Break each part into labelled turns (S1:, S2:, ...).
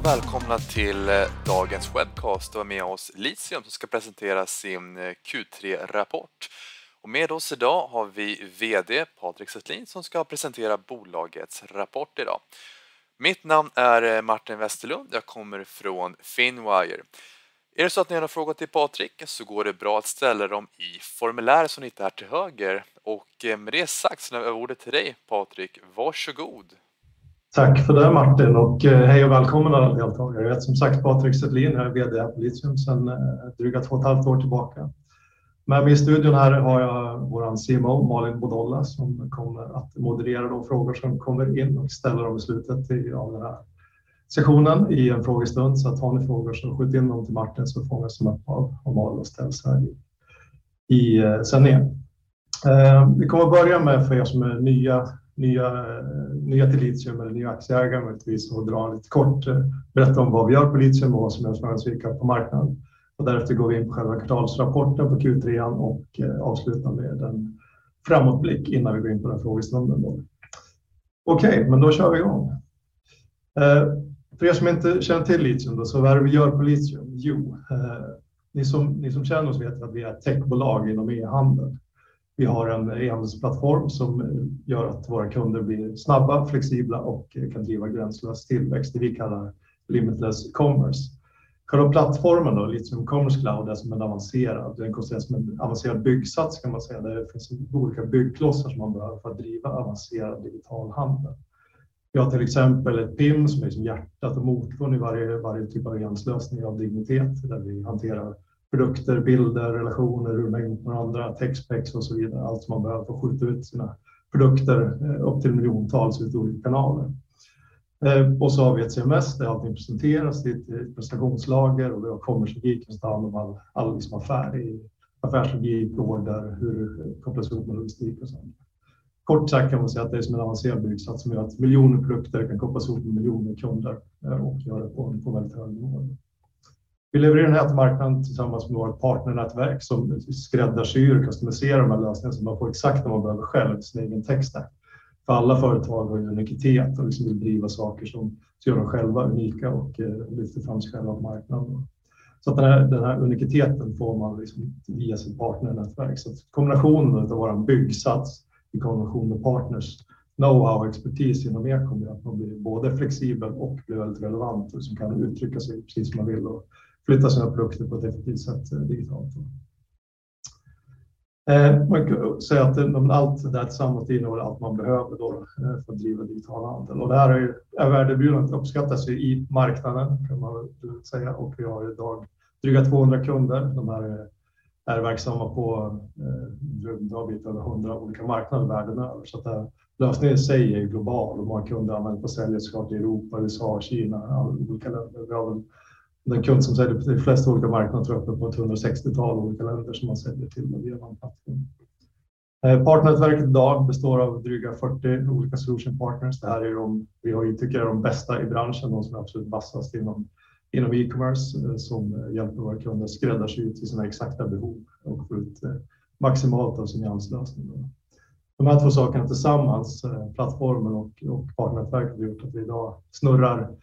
S1: och välkomna till eh, dagens webcast och med oss Litium som ska presentera sin eh, Q3-rapport. Och med oss idag har vi VD Patrik Settlin som ska presentera bolagets rapport idag. Mitt namn är eh, Martin Westerlund, jag kommer från Finwire. Är det så att ni har några frågor till Patrik så går det bra att ställa dem i formuläret som ni hittar här till höger. Och med det sagt så lämnar jag ordet till dig Patrik, varsågod.
S2: Tack för det Martin och eh, hej och välkommen alla deltagare. Jag heter som sagt Patrik Sedlin, jag är VD på Litium sedan eh, dryga två och ett halvt år tillbaka. Med mig i studion här har jag vår CMO Malin Bodolla som kommer att moderera de frågor som kommer in och ställa dem i slutet av den här sessionen i en frågestund. Så att har ni frågor så skjut in dem till Martin så fångas de upp av, Malin och ställs här i, i eh, sändningen. Vi kommer att börja med för er som är nya nya, nya till Litium eller nya aktieägare möjligtvis och dra lite kort, eh, berätta om vad vi gör på Litium och vad som är framgångsrika på marknaden. Och därefter går vi in på själva kvartalsrapporten på Q3 och eh, avslutar med en framåtblick innan vi går in på den frågestunden. Okej, okay, men då kör vi igång. Eh, för er som inte känner till Litium, då, så vad är det vi gör på Litium? Jo, ni, som, ni som känner oss vet att vi är ett techbolag inom e-handel. Vi har en e-handelsplattform som eh, gör att våra kunder blir snabba, flexibla och eh, kan driva gränslös tillväxt, det vi kallar limitless commerce. Själva plattformen då, Litium Commerce Cloud, är som en avancerad, den konstrueras som en avancerad byggsats kan man säga. Det finns olika byggklossar som man behöver för att driva avancerad digital handel. Vi har till exempel ett PIM som är som hjärtat och motorn i varje, varje typ av gränslösning av dignitet där vi hanterar produkter, bilder, relationer, hur man ihop med andra, textpex och så vidare. Allt som man behöver för att skjuta ut sina produkter eh, upp till miljontals ut olika kanaler. Eh, och så har vi ett CMS där allting presenteras i ett prestationslager och vi har kommerslogiken som tar hand om all, all liksom affär i affärslogik, order, hur det kopplas ihop med logistik och sånt. Kort sagt kan man säga att det är som en avancerad byggsats som gör att miljoner produkter kan kopplas ihop med miljoner kunder eh, och göra det på, på väldigt hög nivå. Vi levererar den här till marknaden tillsammans med vårt partnernätverk som skräddarsyr och customiserar de här lösningarna så man får exakt vad man behöver själv, sin egen text. För alla företag har ju unikitet och liksom vill driva saker som gör dem själva unika och eh, lyfter fram sig själva på marknaden. Så att den, här, den här unikiteten får man liksom via sitt partnernätverk. Så kombinationen av vår byggsats i kombination med partners know-how och expertis inom er gör att man blir både flexibel och blir väldigt relevant och som kan uttrycka sig precis som man vill och flytta sina produkter på ett effektivt sätt eh, digitalt. Eh, man kan säga att eh, allt det här tillsammans innehåller allt man behöver då för att driva digital handel. Och det här är, är värdebjudandet uppskattas ju i marknaden kan man säga och vi har idag dryga 200 kunder. De här är, verksamma på en bit över 100 olika marknader världen över. Så att här, lösningen i sig är global och många kunder använder på säljare i Europa, USA, Kina, alla olika länder. Vi har den kund som säljer på de flesta olika marknader tror jag på ett 160-tal olika länder som man säljer till med via plattform. Eh, partnernätverket idag består av dryga 40 olika solution partners. Det här är de vi har, tycker är de bästa i branschen, de som är absolut vassast inom inom e-commerce eh, som hjälper våra kunder skräddarsy till sina exakta behov och få ut eh, maximalt av sin nyanslösning. De här två sakerna tillsammans, plattformen och, och partnernätverket, har gjort att vi idag snurrar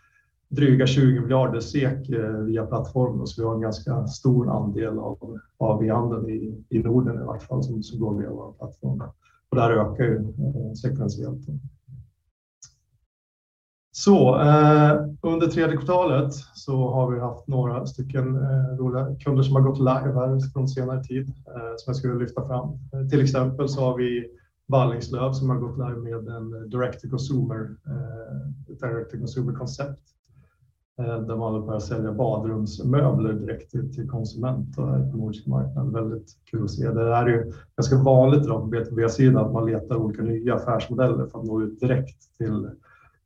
S2: dryga 20 miljarder SEK eh, via plattformen. Så vi har en ganska stor andel av, av e-handeln i, i Norden i vart fall som, som går via våra plattformar. Och där ökar ju eh, sekventiellt. Så eh, under tredje kvartalet så har vi haft några stycken eh, roliga kunder som har gått live här från senare tid eh, som jag skulle lyfta fram. Eh, till exempel så har vi Vallingslöv som har gått live med en direct to consumer, eh, direct to consumer koncept Eh, där man börjar sälja badrumsmöbler direkt till, till konsumenter på nordiska marknaden. Väldigt kul att se. Det är ju ganska vanligt idag på B2B-sidan att man letar olika nya affärsmodeller för att nå ut direkt till,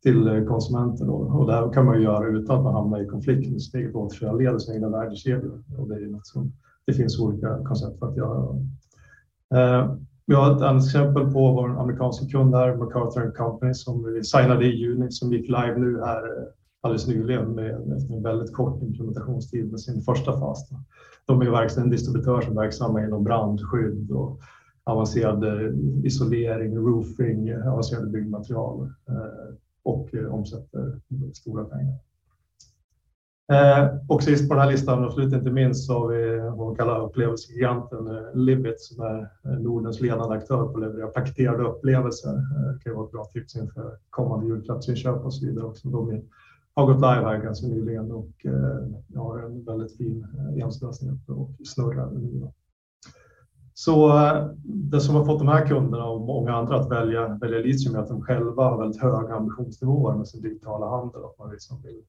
S2: till konsumenter. Då. Och det här kan man ju göra utan att man hamnar i konflikt med sitt eget återförsäljningsled och sina egna värdekedjor. Och det, är något som, det finns olika koncept för att göra. Eh, vi har ett annat exempel på vår amerikanska kund här, MacArthur Company, som vi signade i juni, som gick live nu här eh, alldeles nyligen med, efter en väldigt kort implementationstid med sin första fas. De är verkligen en distributör som är verksamma inom brandskydd och avancerad eh, isolering, roofing, eh, avancerade byggmaterial eh, och omsätter stora pengar. Och sist på den här listan, och absolut inte minst, så har vi vad man kallar upplevelsegiganten Libit som är Nordens ledande aktör på att leverera paketerade upplevelser. Det kan vara ett bra tips inför kommande julklappsinköp och så vidare också. De har gått live här ganska nyligen och eh, har en väldigt fin eh, enhetslösning och snurrar nu. Så eh, det som har fått de här kunderna och många andra att välja, välja Litium är att de själva har väldigt höga ambitionsnivåer med sin digitala handel. Att man liksom vill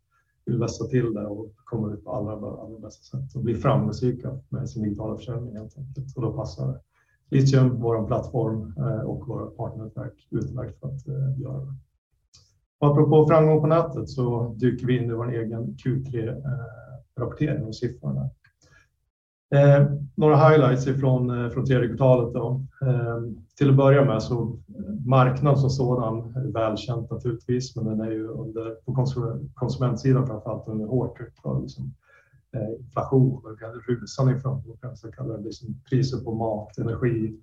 S2: vill vässa till det och komma ut på allra, allra bästa sätt och bli framgångsrika med sin digitala försäljning helt enkelt. Och då passar Litium, vår plattform och våra partnernätverk utmärkt för att göra det. Och apropå framgång på nätet så dyker vi in i vår egen Q3-rapportering eh, och siffrorna. Eh, några highlights ifrån, eh, från tredje kvartalet. Då. Eh, till att börja med så eh, marknaden som sådan är välkänt naturligtvis, men den är ju under, på konsumentsidan framförallt under hårt tryck av liksom, eh, inflation och rusande inflation, kanske kallar det liksom priser på mat, energi, eh,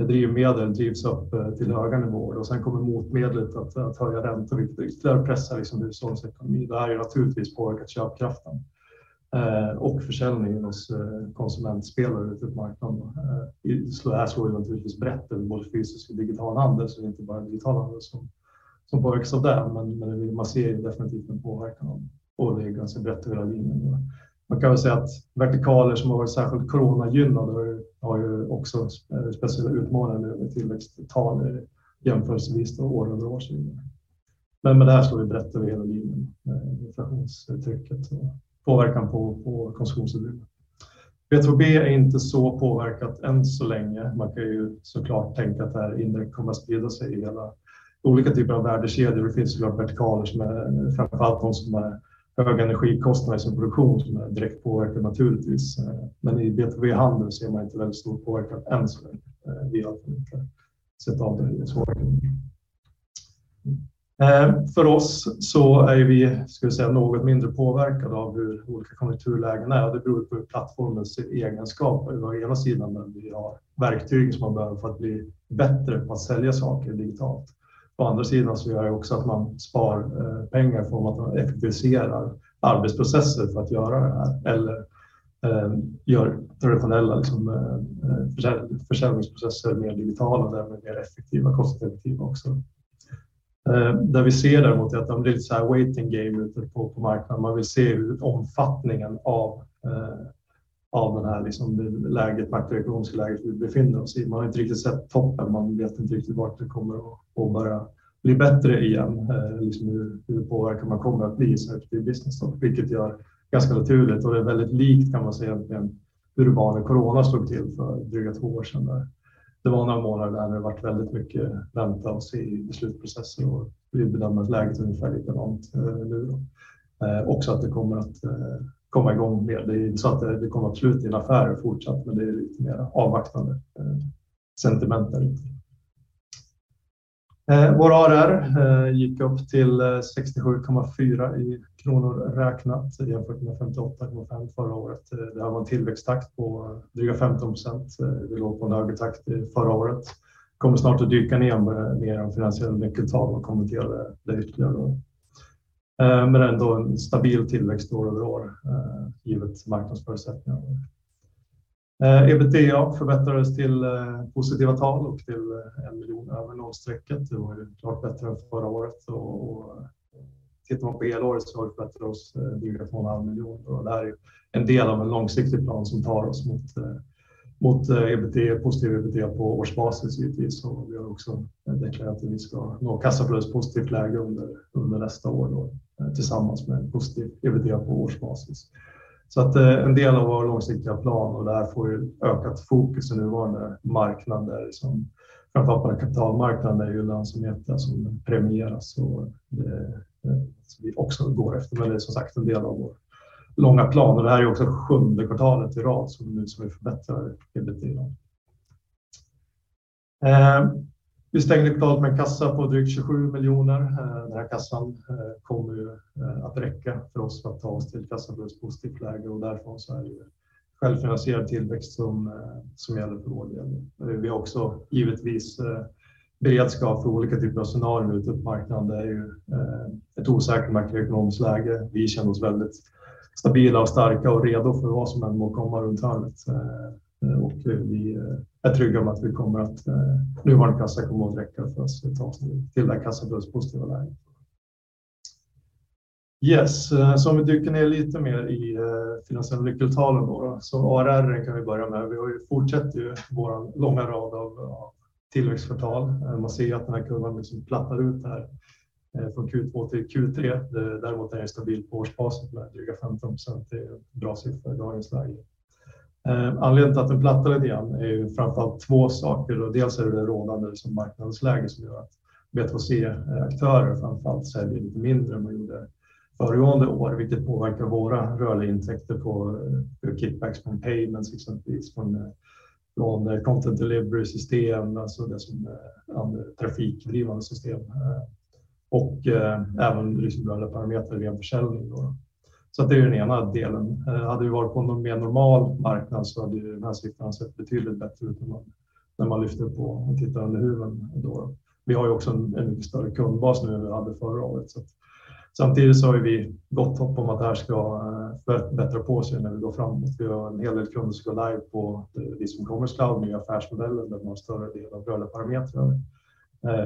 S2: drivmedel drivs upp eh, till höga nivåer och sen kommer motmedlet att, att höja räntor, vilket ytterligare pressar liksom hushållens ekonomi. Det här har naturligtvis påverkat köpkraften. Eh, och försäljningen hos eh, konsumentspelare ute på marknaden. Eh, det här slår ju naturligtvis brett över både fysisk och digital handel, så det är inte bara digital handel som, som påverkas av det, men, men man ser ju definitivt en påverkan och det är ganska brett över hela linjen. Man kan väl säga att vertikaler som har varit särskilt coronagynnade har ju också speciella utmaningar med tillväxttal jämförelsevis då, år över år. Men med det här slår vi brett över hela linjen, inflationstrycket påverkan på, på konsumtionsutrymmet. B2B är inte så påverkat än så länge. Man kan ju såklart tänka att det här indirekt kommer att sprida sig i hela olika typer av värdekedjor. Det finns såklart vertikaler som är framförallt de som är höga energikostnader i sin produktion som är direkt påverkad naturligtvis. Men i B2B-handel ser man inte väldigt stor påverkan än så länge. Eh, vi har inte sett av det i så eh, för oss så är vi ska vi säga, något mindre påverkade av hur olika konjunkturlägen är. Det beror på plattformens egenskaper. Å ena sidan där vi har verktyg som man behöver för att bli bättre på att sälja saker digitalt. Å andra sidan så gör det också att man spar eh, pengar för att man effektiviserar arbetsprocesser för att göra det här. Eller eh, gör traditionella liksom, eh, försäljningsprocesser mer digitala och därmed mer effektiva, kostnadseffektiva också. Där vi ser däremot är att det är lite så här waiting game ute på, på marknaden. Man vill se hur omfattningen av, eh, av den här liksom, läget, makroekonomiska läget vi befinner oss i. Man har inte riktigt sett toppen, man vet inte riktigt vart det kommer att, och börja bli bättre igen. Eh, liksom hur, hur påverkad man kommer att bli i Certified Business, då, vilket gör ganska naturligt och det är väldigt likt kan man säga egentligen hur det var när corona slog till för dryga två år sedan. Där det var några månader där det varit väldigt mycket vänta och se i beslutsprocesser och vi bedömer att läget är ungefär likadant eh, nu. Då. Eh, också att det kommer att eh, komma igång mer. Det är inte så att det, det kommer absolut in affärer fortsatt, men det är lite mer avvaktande eh, sentiment där ute. Eh, vår ARR eh, gick upp till eh, 67,4 i kronor räknat jämfört med 58,5 förra året. Det här var en tillväxttakt på dryga 15 procent. Vi låg på en högre takt förra året. Kommer snart att dyka ner med mer om finansiella nyckeltal och kommentera det ytterligare. Men ändå en stabil tillväxt år över år givet marknadsförutsättningar. Eh, ebitda förbättrades till eh, positiva tal och till eh, en miljon över nollstrecket. Det var ju klart bättre än förra året. Och tittar man på helåret så har vi förbättrat oss dryga 2,5 miljoner. Det här är en del av en långsiktig plan som tar oss mot, mot EBT, positiv ebitda på årsbasis givetvis. Och vi har också deklarerat att vi ska nå kassaflödespositivt läge under, under nästa år då, tillsammans med en positiv ebitda på årsbasis. Så att eh, en del av vår långsiktiga plan och det här får ju ökat fokus i nuvarande marknader som framförallt på den kapitalmarknaden är ju lönsamheten som premieras och det, som vi också går efter. Men det är som sagt en del av vår långa plan och det här är också sjunde kvartalet i rad som nu som vi förbättrar ebitda. Vi stängde kvartalet med en kassa på drygt 27 miljoner. Eh, den här kassan eh, kommer ju eh, att räcka för oss för att ta oss till kassaflödespositivt läge och därifrån så är det självfinansierad tillväxt som, som gäller för vår del. Vi har också givetvis beredskap för olika typer av scenarier ute på marknaden. Det är ju ett osäkert makroekonomiskt läge. Vi känner oss väldigt stabila och starka och redo för vad som än må komma runt hörnet. Eh, och eh, vi eh, är trygga med att vi kommer att nuvarande kassa kommer att räcka för oss att ta oss till det kassaflödespositiva läget. Yes, så om vi dyker ner lite mer i finansiella nyckeltalen då. Så ARR kan vi börja med. Vi har ju fortsatt ju vår långa rad av tillväxtkvartal. Man ser ju att den här kurvan liksom plattar ut här från Q2 till Q3. Däremot är den stabil på årsbasis med dryga 15 procent. Det är en bra siffra i dagens läge. Eh, anledningen till att den plattar lite grann är ju framför allt två saker. Dels är det det rådande marknadsläge som gör att B2C-aktörer framför allt säljer lite mindre än man gjorde föregående år, vilket påverkar våra rörliga intäkter på eh, kickbacks från payments, exempelvis från eh, content delivery system, alltså det som trafikdrivande system. Och även liksom rörliga parametrar via försäljning då. Så det är den ena delen. Eh, hade vi varit på en mer normal marknad så hade ju den här siffran sett betydligt bättre ut när man lyfter på och tittar under huven då. Vi har ju också en mycket större kundbas nu än vi hade förra året. Samtidigt så har vi gott hopp om att det här ska eh, bättra på sig när vi går framåt. Vi har en hel del kunder som går live på eh, Litium Commerce Cloud, nya affärsmodeller där man har större del av rörliga parametrar.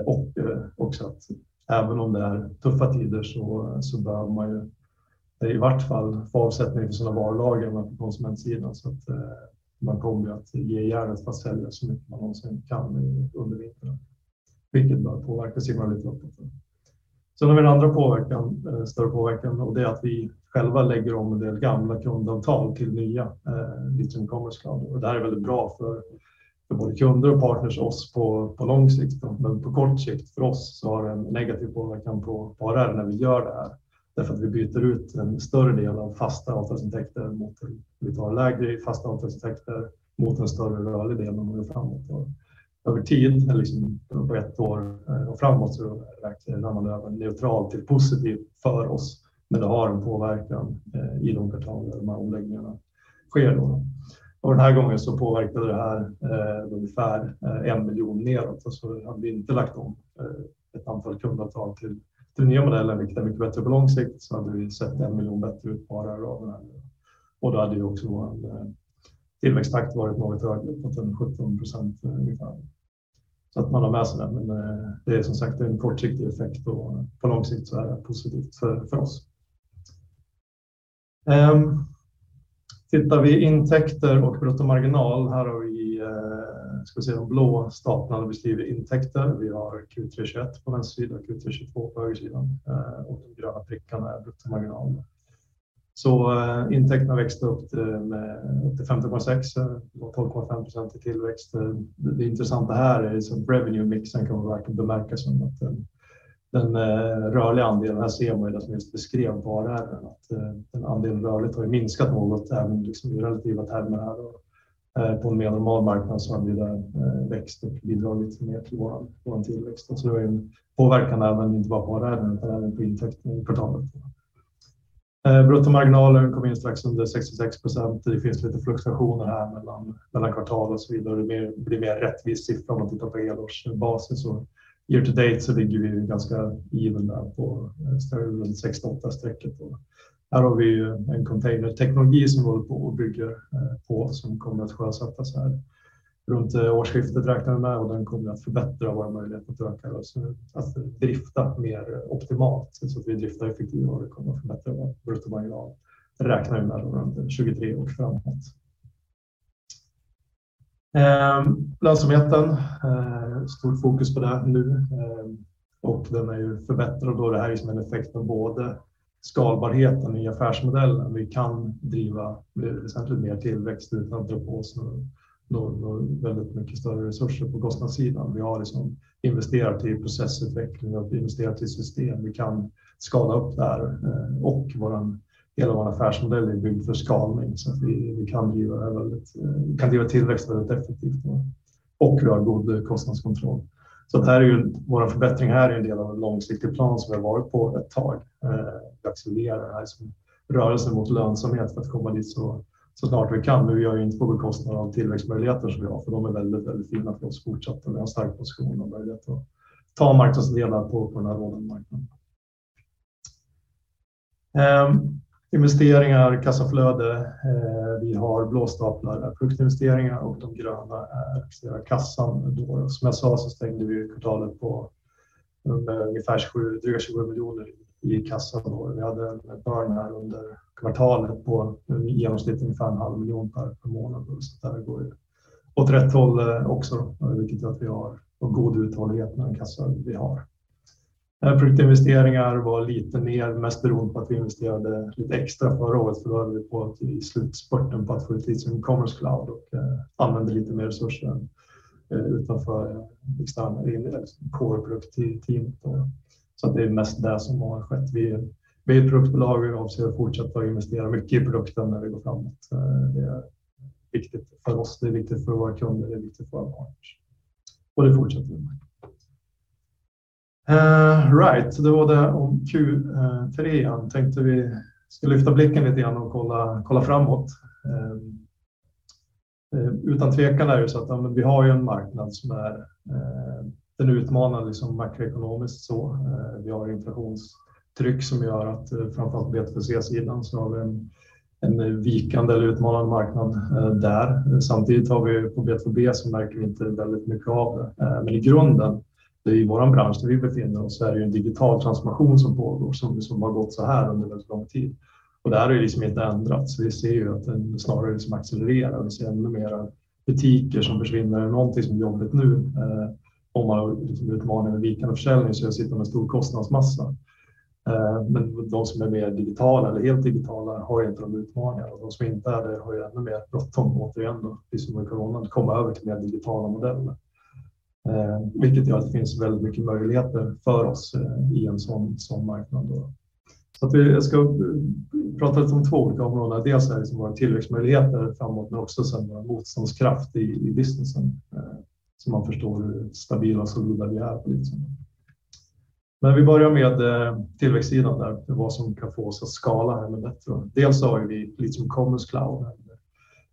S2: Och också att även om det är tuffa tider så behöver man ju i vart fall få avsättning för sina varulager på konsumentsidan. Så att eh, man kommer att ge järnet för att sälja så mycket man någonsin kan under vintern. Vilket bör påverka signalen lite uppåt. Sen har vi den andra påverkan, eh, större påverkan och det är att vi själva lägger om en del gamla kundavtal till nya eh, Litium Commerce Cloud. Det här är väldigt bra för både kunder och partners, och oss på lång sikt. Men på kort sikt för oss så har det en negativ påverkan på ARR när vi gör det här. Därför att vi byter ut en större del av fasta avtalsintäkter mot vi tar lägre fasta avtalsintäkter mot en större rörlig del när man går framåt. Över tid, liksom på ett år eh, och framåt, så räknar man över neutral till positivt för oss. Men det har en påverkan eh, i de kvartal där de här omläggningarna sker då. Den här gången så påverkade det här eh, ungefär en miljon neråt. Så hade vi inte lagt om ett antal kundavtal till den nya modellen, vilket är mycket bättre på lång sikt, så hade vi sett en miljon bättre ut på ARR. Och då hade ju också vår eh, tillväxttakt varit något högre, på 17 procent eh, ungefär. Så att man har med sig det. Men eh, det är som sagt en kortsiktig effekt och på lång sikt så är det positivt för oss. Ehm, tittar vi intäkter och bruttomarginal, här har vi, ska vi se, de blå staplarna beskriver intäkter. Vi har Q3 2021 på vänster sida, Q3 2022 på högersidan eh, och de gröna prickarna är bruttomarginal. Så eh, intäkterna växte upp till 15,6%, 12,5% eh, i tillväxt. Det intressanta här är liksom revenue mixen kan man verkligen bemärka som att den rörliga andelen, här ser man ju det som just beskrev på ARR, att den andelen rörligt har minskat något, även liksom i relativa termer här. På en mer normal marknad så hade vi där växt och bidragit mer till vår tillväxt. Så det var en påverkan även inte bara på ARR, utan även på intäkterna i kvartalet. Eh, Bruttomarginalen kom in strax under 66 procent. Det finns lite fluktuationer här mellan kvartal och så vidare. Det blir mer rättvis siffra om man tittar på helårsbasis. Year to date så ligger vi ganska even där på eh, 68-strecket. Här har vi ju en containerteknologi som vi håller på och bygger eh, på, som kommer att sjösättas här runt eh, årsskiftet räknar vi med och den kommer att förbättra våra möjligheter att öka, eh, att drifta mer optimalt. Så att vi driftar effektivare och det kommer att förbättra vår bruttomarginal. Det räknar vi med runt 2023 och framåt. Ehm, lönsamheten, stort fokus på det nu ehm, och den är ju förbättrad då. Det här är som en effekt av både skalbarheten i affärsmodellen. Vi kan driva väsentligt mer tillväxt utan att dra på oss väldigt mycket större resurser på kostnadssidan. Vi har liksom investerat i processutveckling och investerat i system. Vi kan skala upp där eh, och hela vår affärsmodell är byggd för skalning så att vi eh, kan driva tillväxt väldigt effektivt och vi har god kostnadskontroll. Så det här är ju vår förbättring här är en del av en långsiktig plan som vi har varit på ett tag. Eh, accelerera. det här som rörelse mot lönsamhet för att komma dit så snart vi kan. Men vi gör ju inte på bekostnad av tillväxtmöjligheter som vi har, för de är väldigt, väldigt fina för oss fortsatt. Vi har en stark position och möjlighet att ta marknadsandelar på den här rådande marknaden. Ehm, investeringar, kassaflöde. Eh, vi har blåstaplar, produktinvesteringar och de gröna är kassan. Då, som jag sa så stängde vi kvartalet på eh, ungefär 27, dryga 27 miljoner i kassan. Då. Vi hade en burn här under kvartalet på i genomsnitt ungefär en halv miljon per månad. Så där går ju åt rätt håll eh, också, vilket gör att vi har en god uthållighet med den kassa vi har. Produktinvesteringar var lite ner, mest beroende på att vi investerade lite extra förra året. För då höll vi på i slutspurten på att få ut lite Commerce Cloud och eh, använde lite mer resurser eh, utanför externa core-produktteamet. Så det är mest det som har skett. Vi är ett produktbolag, vi avser att fortsätta investera mycket i produkten när vi går framåt. Eh, det är viktigt för oss, det är viktigt för våra kunder, det är viktigt för våra partners. Och det fortsätter vi med. Eh, right, det var det om Q3. Tänkte vi ska lyfta blicken lite grann och kolla framåt. Ehm, eh, utan tvekan är det ju så att vi har ju en marknad som är den utmanar liksom makroekonomiskt så. Eh, vi har inflationstryck som gör att eh, framför allt B2C-sidan så har vi en vikande eller utmanande marknad eh, där. Samtidigt har vi på B2B så märker vi inte väldigt mycket av det. Men i grunden, i vår bransch där vi befinner oss, så är det ju en digital transformation som pågår, som har gått så här under väldigt lång tid. Och det här har ju liksom inte ändrats. Vi ser ju att den snarare liksom accelererar. Vi ser ännu mer butiker som försvinner. Någonting som är jobbigt nu, om man har utmaningar med vikande försäljning, så sitter med stor kostnadsmassa. Eh, men de som är mer digitala eller helt digitala har ju inte de utmaningarna. Och de som inte är det har ju ännu mer bråttom återigen då, precis som med coronan, att komma över till mer digitala modeller. Eh, vilket gör att det finns väldigt mycket möjligheter för oss eh, i en sån marknad då. Så att vi ska prata lite om två olika områden. Dels är det liksom våra tillväxtmöjligheter framåt, men också sen vår motståndskraft i businessen. Så man förstår hur stabila och solida vi är på. Men vi börjar med eh, tillväxtsidan där, vad som kan få oss att skala ännu bättre. Dels har vi liksom Commerce Cloud.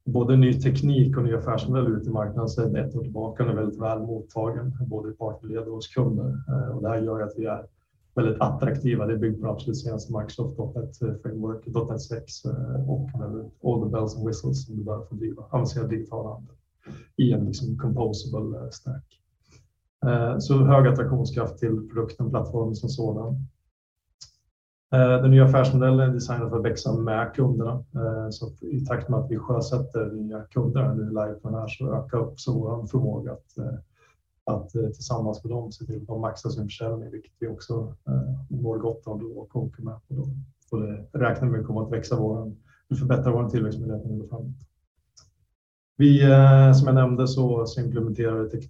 S2: Både ny teknik och ny affärsmodell ute i marknaden sedan ett år tillbaka är väldigt väl mottagen, både i partnerled och hos kunder. Eh, och det här gör att vi är väldigt attraktiva. Det är byggt på absolut senaste Microsoft .NET eh, Framework, .NET 6 och all the bells and whistles som du behöver för att driva avancerad digital handel i en liksom composable eh, stack. Eh, så hög attraktionskraft till produkten, plattformen som sådan. Eh, den nya affärsmodellen är designad för att växa med kunderna. Så i takt med att vi sjösätter nya kunder nu live på den här, så ökar också vår förmåga att tillsammans med dem se till att de maxar sin försäljning, vilket vi också mår gott av och konkurrerar med på då. Och det räknar vi kommer att växa vår, förbättra vår tillväxtmöjlighet under framåt. Vi, eh, som jag nämnde, så implementerar vi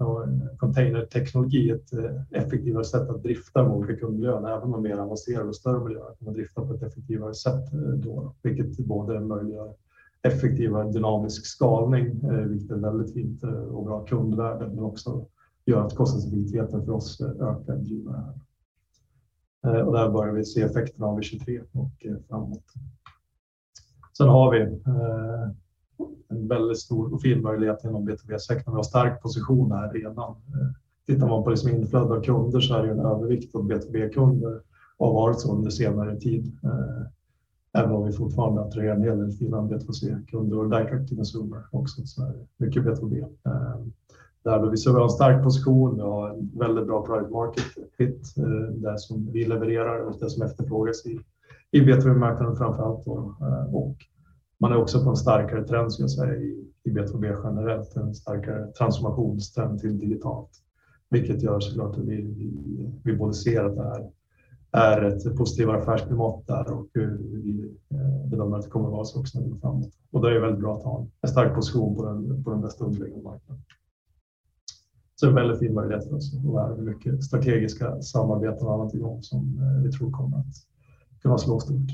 S2: containerteknologi, ett eh, effektivare sätt att drifta vår olika kundmiljö, även med mer avancerade och större miljöer, kan man drifta på ett effektivare sätt eh, då, vilket både möjliggör effektivare dynamisk skalning, vilket är väldigt fint och bra kundvärde, men också gör att kostnadseffektiviteten för oss ökar driver här. Och där börjar vi se effekterna av 23 och framåt. Sen har vi en väldigt stor och fin möjlighet inom B2B-sektorn. Vi har stark position här redan. Eh, tittar man på liksom inflöde av kunder så är det en övervikt av B2B-kunder och har varit så under senare tid. Eh, även om vi fortfarande attraherar en hel del fina B2C-kunder och direct to consumer också, så är det mycket B2B. Eh, där vi ser vi har en stark position, vi har en väldigt bra product market fit, det som vi levererar och det som efterfrågas i B2B-marknaden framför allt. Och man är också på en starkare trend, ska jag säga, i B2B generellt, en starkare transformationstrend till digitalt, vilket gör såklart att vi både ser att det är ett positivare affärsklimat där och eh, vi eh, bedömer att det kommer att vara så också när vi går framåt. Och det är väldigt bra att ha en stark position på den bästa underliggande marknaden. Så en väldigt fin möjlighet för oss och är mycket strategiska samarbeten och annat igång som eh, vi tror kommer att kunna slå stort.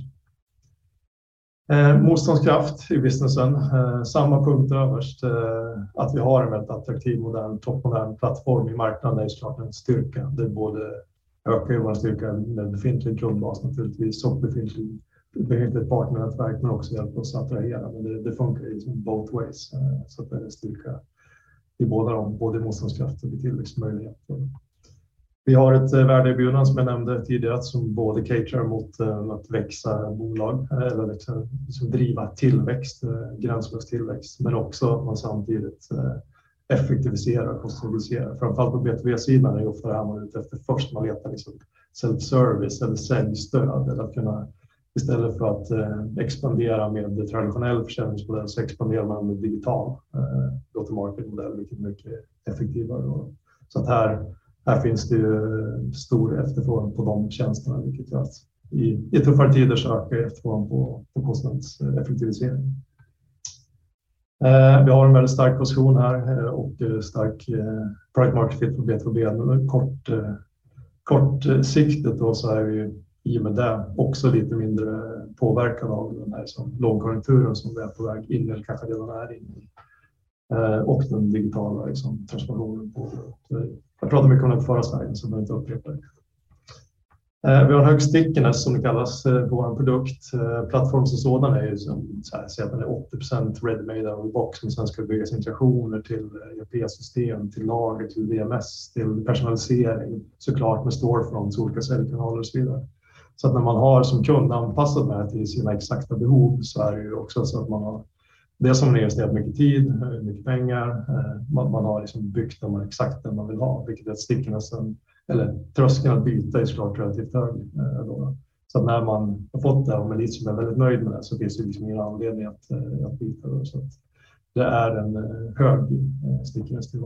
S2: Eh, motståndskraft i businessen, eh, samma punkt överst, eh, att vi har en väldigt attraktiv, modern, toppmodern plattform i marknaden är såklart en styrka. Det både ökar vår styrka med befintlig kundbas naturligtvis och befintligt partnernätverk, men också hjälper oss att attrahera. Men det funkar ju liksom both ways, så att det är en styrka i båda dem, både motståndskraft och tillväxtmöjligheter. Vi har ett eh, värdeerbjudande som jag nämnde tidigare som både caterar mot eh, att växa bolag eh, eller liksom, liksom driva tillväxt, gränslös tillväxt, men också att man samtidigt effektiviserar och kostnadsreducera. Framförallt på B2B-sidan är det ofta det här man är ute efter först. Man letar liksom self-service eller säljstöd eller att kunna istället för att expandera med traditionell försäljningsmodell så expanderar man med digital eh, go-to-market-modell, vilket är mycket effektivare. Så att här, här finns det ju stor efterfrågan på de tjänsterna, vilket gör att i, i tuffare tider så ökar efterfrågan på, på kostnadseffektivisering. Eh, vi har en väldigt stark position här eh, och eh, stark eh, product market fit på B2B. Kort, eh, kortsiktigt eh, då så är vi i och med det också lite mindre påverkade av den här som lågkonjunkturen som vi är på väg in eller kanske redan är inne i. Eh, och den digitala liksom, transformationen. På, eh, jag pratade mycket om den förra Sverige så jag behöver inte upprepa det. Eh, vi har en hög stickiness som det kallas eh, på vår produkt. Eh, plattformen som sådan är ju som så här, så att den är 80 ready made out of the box, men sen ska det byggas integrationer till eh, e ERP-system, till lager, till VMS, till personalisering, såklart med storefronts, olika säljkanaler och så vidare. Så att när man har som kund anpassat det här till sina exakta behov så är det ju också så att man har det som har investerat mycket tid, eh, mycket pengar. Eh, man, man har liksom byggt dem exakt det man vill ha, vilket är att stickinessen eller tröskeln att byta är såklart relativt hög. Eh, då. Så när man har fått det och man som är väldigt nöjd med det så finns det liksom ingen anledning att, att byta. Då. Så det är en hög stickiness till.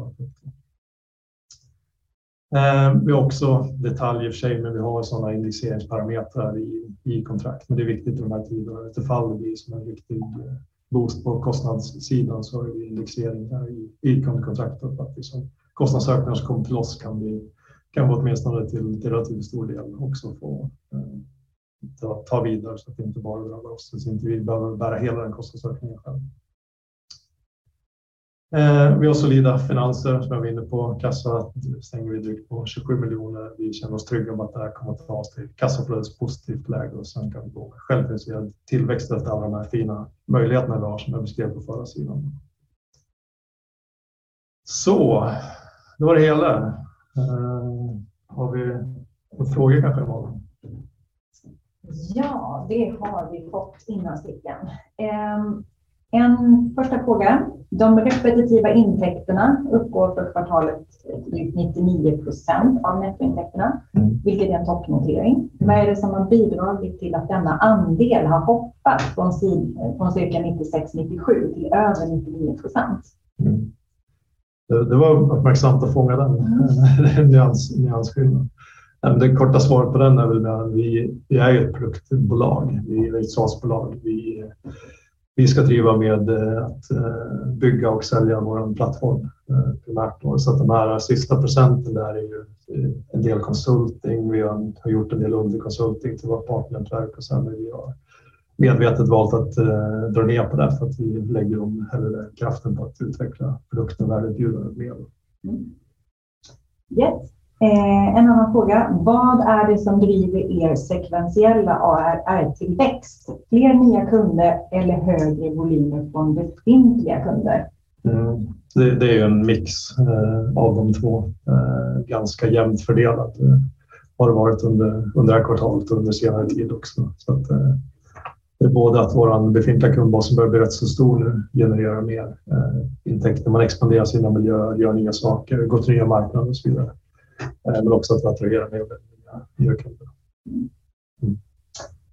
S2: Vi har också detaljer för sig, men vi har sådana indexeringsparametrar i, i kontrakt. Men det är viktigt i de här tiderna. Ifall det blir som en riktig på kostnadssidan så har vi indexeringar i, i kundkontraktet. faktiskt. Så liksom kostnadsökningar som kommer till oss kan vi kan vi åtminstone till, till relativt stor del också få eh, ta, ta vidare så att det inte bara drabbar oss, så att inte vi behöver bära hela den kostnadsökningen själv. Eh, vi har solida finanser som jag var inne på. Kassa stänger vi drygt på 27 miljoner. Vi känner oss trygga med att det här kommer att ta oss till kassaflödes positivt läge och sen kan vi gå med självfinansierad tillväxt efter alla de här fina möjligheterna vi har som jag beskrev på förra sidan. Så, det var det hela. Eh, har vi fått frågor kanske imorgon?
S3: Ja, det har vi fått innan stickan. Eh en första fråga. De repetitiva intäkterna uppgår för kvartalet till 99 procent av nettointäkterna, mm. vilket är en toppnotering. Vad är det som har bidragit till att denna andel har hoppat från, från cirka 96-97 till över 99 procent? Mm
S2: det, det var uppmärksamt att fånga den mm. nyans, nyansskillnaden. Det korta svaret på den är väl att vi, vi är ett produktbolag, vi är ett SaaS-bolag. Vi, vi ska driva med eh, att eh, bygga och sälja vår plattform eh, primärt. Så att de här sista procenten där är ju en del konsulting. Vi har gjort en del underkonsulting till vårt partnernätverk och sen är vi har medvetet valt att dra ner på det för att vi lägger om hellre kraften på att utveckla produkten och värdeerbjudandet mer.
S3: Yes. Eh, en annan fråga. Vad är det som driver er sekventiella ARR-tillväxt? Fler nya kunder eller högre volymer från befintliga kunder?
S2: Mm. Det, det, är en mix eh, av de två, eh, ganska jämnt fördelat. Har det varit under, under det här kvartalet och under senare tid också. Så att, eh, det är både att vår befintliga kundbas som börjar bli rätt så stor nu genererar mer eh, intäkter. Man expanderar sina miljöer, gör nya saker, går till nya marknader och så vidare. Eh, men också att attrahera mer nya, kunder.
S3: Mm.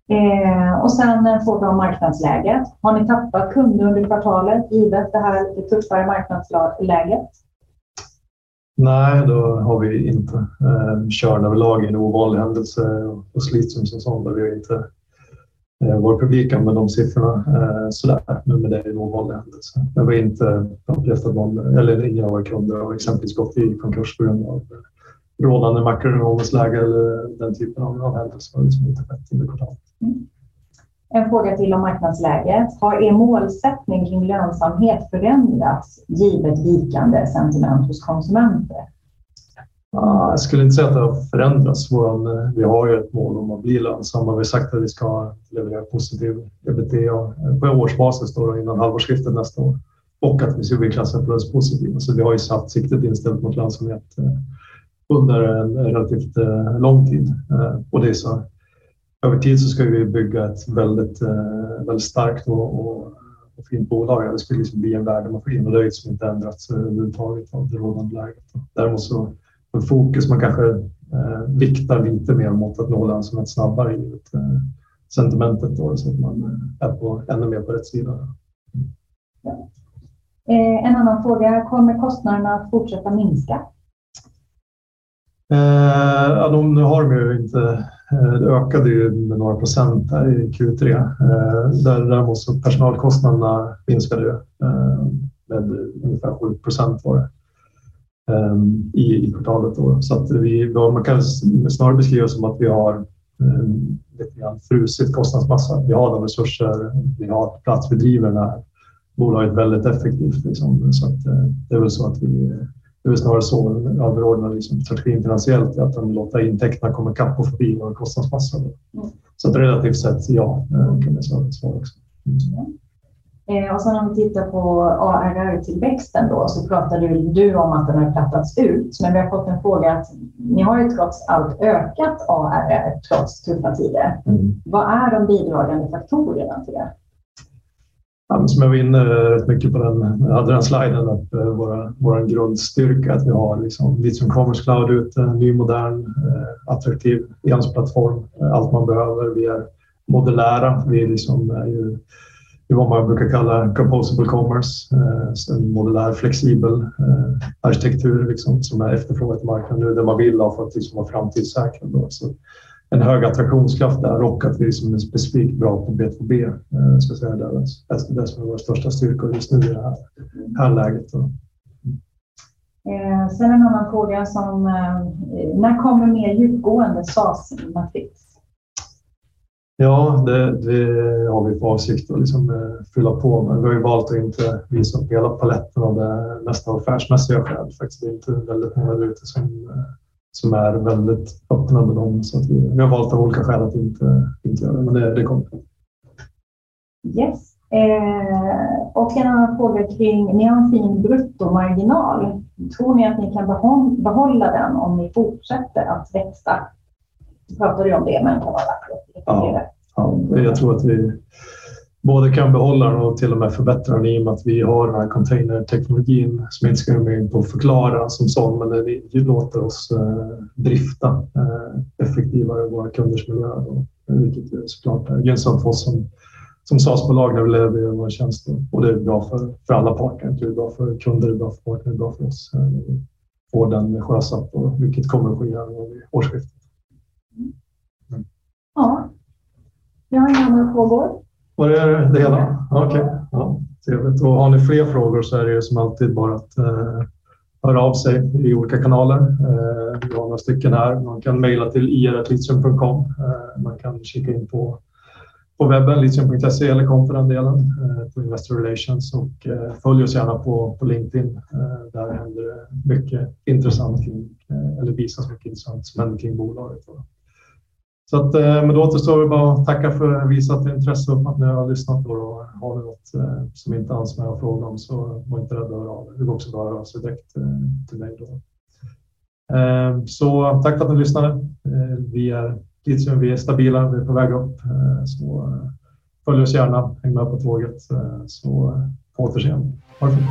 S3: Eh, och sen en fråga om marknadsläget. Har ni tappat kunder under kvartalet givet det här lite tuffare marknadsläget?
S2: Nej, då har vi inte. Eh, Körn överlag är en ovanlig händelse och Slitrum som sån där vi inte Eh, vår publik använder de siffrorna eh, sådär, men det är en ovanlig händelse. Jag har inte upplevt att någon, eller ingen av våra kunder har exempelvis gått i konkurs på grund av rådande makroekonomiskt läge eller den typen av, händelser har liksom inte skett under kvartalet. Mm.
S3: En fråga till om marknadsläget. Har er målsättning kring lönsamhet förändrats givet vikande sentiment hos konsumenter?
S2: Jag skulle inte säga att det har förändrats. Eh, vi har ju ett mål om att bli lönsamma. Vi har sagt att vi ska leverera positiv ebitda på årsbasis då innan halvårsskiftet nästa år och att vi ska bli klassade plus positiva. Så vi har ju satt siktet inställt mot lönsamhet. Under en relativt eh, lång tid. Eh, och det är så, över tid så ska vi bygga ett väldigt, eh, väldigt starkt och, och, och fint bolag. Det ska liksom bli en värdemaskin och det har liksom inte ändrats överhuvudtaget av det rådande läget. Däremot så fokus man kanske eh, viktar lite mer mot att nå lönsamhet snabbare i eh, sentimentet då, så att man är på, ännu mer på rätt sida.
S3: Ja. Eh, en annan fråga, kommer kostnaderna att fortsätta minska?
S2: Eh, ja, de, nu har de ju inte, eh, det ökade ju med några procent här i Q3. Eh, däremot så personalkostnaderna minskade ju eh, med ungefär 7 procent var det. Eh, I, i kvartalet. Då. Så att vi, man kan snarare beskriva som att vi har eh, lite grann frusit kostnadsmassa. Vi har de resurser vi har på plats. Vi driver det här bolaget väldigt effektivt. Liksom. Så att, eh, det är väl så att vi det är snarare så överordnad liksom, strategin finansiellt att de låter intäkterna komma ikapp och förbi vår kostnadsmassa. Mm. Så att relativt sett ja, eh, kan jag svara också. Mm.
S3: Eh, och sen om vi tittar på ARR-tillväxten då så pratade du om att den har plattats ut. Men vi har fått en fråga att ni har ju trots allt ökat ARR trots tuffa tider. Mm. Vad är de bidragande faktorerna till det?
S2: Ja, som jag var inne eh, rätt mycket på den, jag hade den sliden, att eh, våra, vår grundstyrka att vi har liksom Litium Commerce Cloud ute, ny, modern, eh, attraktiv e-handelsplattform, allt man behöver. Vi är modulära, vi liksom är ju det vad man brukar kalla composable commerce, en modulär flexibel arkitektur liksom, som är efterfrågat på marknaden nu, där man vill ha för att liksom vara framtidssäkrad. Så en hög attraktionskraft där och att vi liksom är specifikt bra på B2B. Eh, ska säga det, är det som är vår största styrka just nu i det här, här läget. Då.
S3: sen en annan fråga som när kommer mer djupgående SAS-matrix?
S2: Ja, det, det, har vi för avsikt att liksom, eh, fylla på med. Vi har ju valt att inte visa upp hela paletten av det mest affärsmässiga skäl. Faktiskt. Det är inte väldigt många där ute som, eh, som är väldigt öppna med dem. Så vi, vi, har valt av olika skäl att inte, inte göra det, men det, det kommer.
S3: Yes. Eh, och en annan fråga kring, ni har en fin bruttomarginal. Tror ni att ni kan behålla den om ni fortsätter att växa? Du pratade om det, men kan vara
S2: ja, ja, jag tror att vi både kan behålla den och till och med förbättra den i och med att vi har den här containerteknologin som jag inte ska gå in på att förklara som sån, men det låter oss eh, drifta eh, effektivare våra kunders miljö. Då, vilket såklart är gynnsamt för oss som, som SAS-bolag när vi levererar våra tjänster. Och det är bra för, för alla parter. Det är bra för kunder, det är bra för partner, det är bra för oss. Eh, vi får den sjösatt, och vilket kommer att ske vid årsskiftet. Mm.
S3: Ja. Jag har inga andra frågor.
S2: Var det det hela? Okej. Okay. Ja, trevligt. Och har ni fler frågor så är det som alltid bara att eh, höra av sig i olika kanaler. Eh, vi har några stycken här. Man kan mejla till ir.litium.com. Eh, man kan kika in på, på webben, litium.se eller kom för den delen, eh, på Investor Relations och eh, följ oss gärna på, på LinkedIn. Eh, där händer det mycket intressant kring, eh, eller visas mycket intressant som händer kring bolaget. Så att, eh, men då återstår det bara att tacka för visat intresse och att ni har lyssnat. Och har ni något eh, som inte alls med att fråga om så var inte rädda att höra av er. Det går också att höra av sig direkt eh, till mig. Då. Så tack för att ni lyssnade. Vi är litium, vi är stabila, vi är på väg upp. Så följ oss gärna, häng med på tåget. Så på återseende. Ha det fint.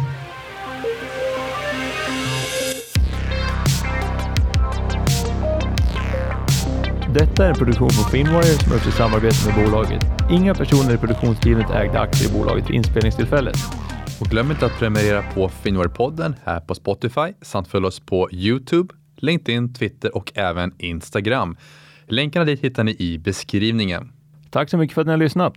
S4: Detta är en produktion från Finwire som görs i samarbete med bolaget. Inga personer i produktionsteamet ägde aktier i bolaget vid inspelningstillfället.
S1: Och glöm inte att prenumerera på Finwire-podden här på Spotify samt följ oss på Youtube, LinkedIn, Twitter och även Instagram. Länkarna dit hittar ni i beskrivningen.
S4: Tack så mycket för att ni har lyssnat.